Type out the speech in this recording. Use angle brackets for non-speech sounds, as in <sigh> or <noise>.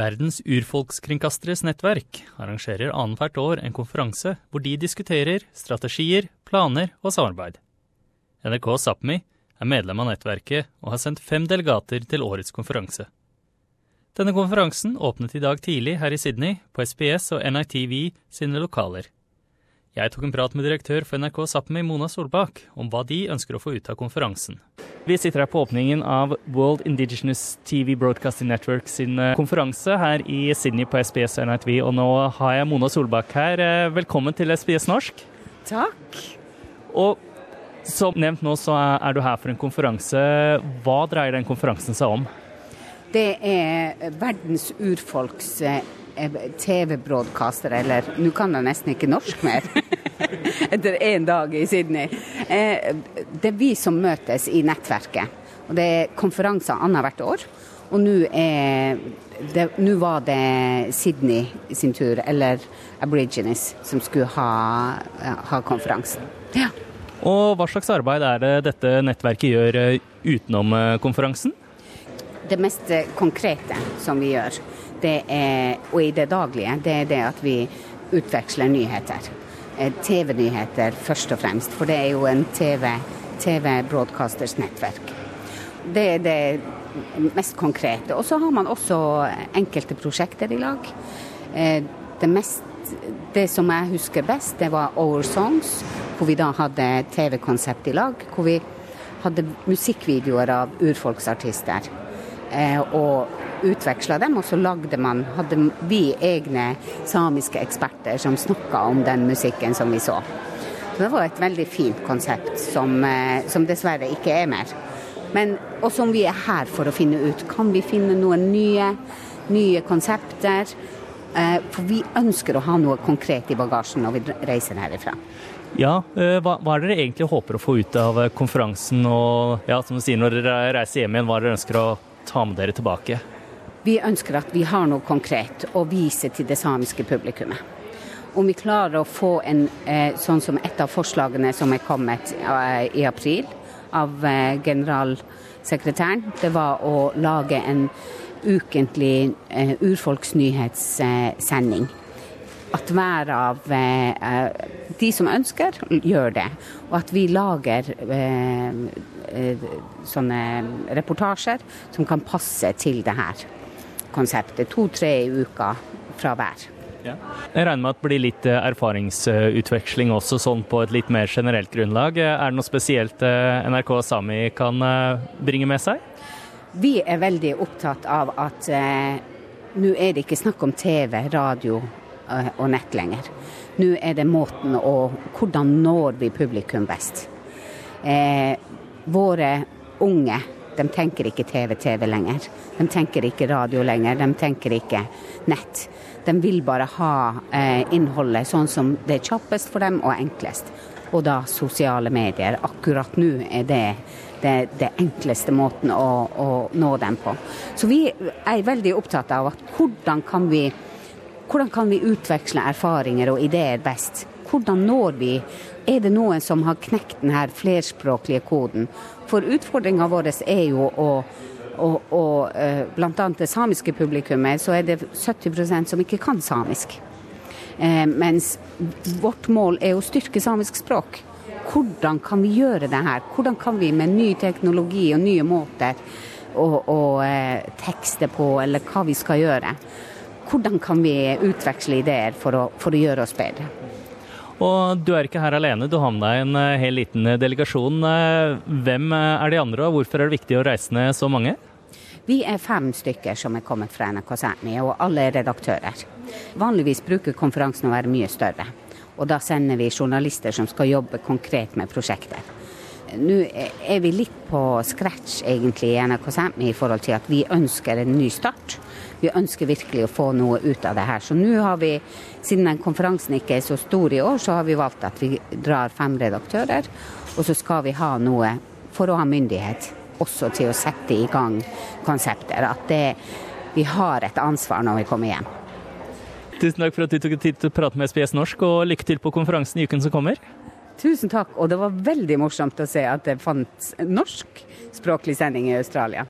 Verdens urfolkskringkasteres nettverk arrangerer annethvert år en konferanse hvor de diskuterer strategier, planer og samarbeid. NRK Sápmi er medlem av nettverket og har sendt fem delegater til årets konferanse. Denne konferansen åpnet i dag tidlig her i Sydney, på SBS og NITV sine lokaler. Jeg tok en prat med direktør for NRK Sápmi, Mona Solbakk, om hva de ønsker å få ut av konferansen. Vi sitter her på åpningen av World Indigenous TV Broadcasting Network sin eh, konferanse her i Sydney på SBS NRTV, NITV, og nå har jeg Mona Solbakk her. Eh, velkommen til SBS norsk. Takk. Og som nevnt nå, så er du her for en konferanse. Hva dreier den konferansen seg om? Det er verdens urfolks eh, TV-broadcaster, eller nå kan jeg nesten ikke norsk mer. <laughs> Etter én dag i Sydney. Eh, det er vi som møtes i nettverket. Og Det er konferanser annethvert år. Og nå var det Sydney sin tur, eller Aborigines, som skulle ha, ha konferansen. Ja. Og hva slags arbeid er det dette nettverket gjør eh, utenom eh, konferansen? Det mest konkrete som vi gjør, er, og i det daglige, det er det at vi utveksler nyheter. Eh, TV-nyheter først og fremst, for det er jo en TV-broadcasters TV nettverk. Det er det mest konkrete. Og så har man også enkelte prosjekter i lag. Eh, det, mest, det som jeg husker best, det var Our Songs, hvor vi da hadde TV-konsept i lag. Hvor vi hadde musikkvideoer av urfolksartister. Eh, og utveksla dem, og så lagde man, hadde vi egne samiske eksperter som snakka om den musikken som vi så. Så Det var et veldig fint konsept som, eh, som dessverre ikke er mer. Men, og som vi er her for å finne ut. Kan vi finne noen nye, nye konsepter? Eh, for vi ønsker å ha noe konkret i bagasjen når vi reiser herifra. Ja, eh, hva, hva er dere egentlig håper å få ut av konferansen? Og ja, som du sier, når dere reiser hjem igjen, hva dere ønsker å ta med dere tilbake? Vi ønsker at vi har noe konkret å vise til det samiske publikummet. Om vi klarer å få en eh, sånn som et av forslagene som er kommet eh, i april av eh, generalsekretæren, det var å lage en ukentlig urfolksnyhetssending. At hver av de som ønsker, gjør det. Og at vi lager sånne reportasjer som kan passe til det her konseptet. To-tre i uka fra hver. Ja. Jeg regner med at det blir litt eh, erfaringsutveksling også, sånn på et litt mer generelt grunnlag. Er det noe spesielt eh, NRK Sami kan eh, bringe med seg? Vi er veldig opptatt av at eh, nå er det ikke snakk om TV, radio eh, og nett lenger. Nå er det måten og hvordan når vi publikum best. Eh, våre unge de tenker ikke TV-TV lenger. De tenker ikke radio lenger. De tenker ikke nett. De vil bare ha eh, innholdet sånn som det er kjappest for dem og enklest. Og da sosiale medier. Akkurat nå er det det, det enkleste måten å, å, nå dem på. Så vi er veldig opptatt av at hvordan kan vi, hvordan kan vi utveksle erfaringer og ideer best? Hvordan når vi Er det noen som har knekt denne flerspråklige koden? For utfordringa vår er jo å og, og bl.a. det samiske publikummet, så er det 70% som ikke kan samisk. Eh, mens vårt mål er å styrke samisk språk. Hvordan kan vi gjøre det her? Hvordan kan vi med ny teknologi og nye måter å, å eh, tekste på, eller hva vi skal gjøre? Hvordan kan vi utveksle ideer for å, for å gjøre oss bedre? Og du er ikke her alene, du har med deg en eh, hel liten eh, delegasjon. Eh, hvem er de andre, og hvorfor er det viktig å reise ned så mange? Vi er fem stykker som er kommet fra NRK Sápmi, og alle er redaktører. Vanligvis bruker konferansen å være mye større. Og da sender vi journalister som skal jobbe konkret med prosjekter. Nå er vi litt på scratch egentlig i NRK Sápmi i forhold til at vi ønsker en ny start vi ønsker virkelig å få noe ut av det her. Så nå har vi, siden den konferansen ikke er så stor i år, så har vi valgt at vi drar fem redaktører. Og så skal vi ha noe for å ha myndighet også til å sette i gang konsepter. At det, vi har et ansvar når vi kommer hjem. Tusen takk for at du tok tid til å prate med SBS Norsk, og lykke til på konferansen i uken som kommer. Tusen takk, og det var veldig morsomt å se at det fantes norskspråklig sending i Australia.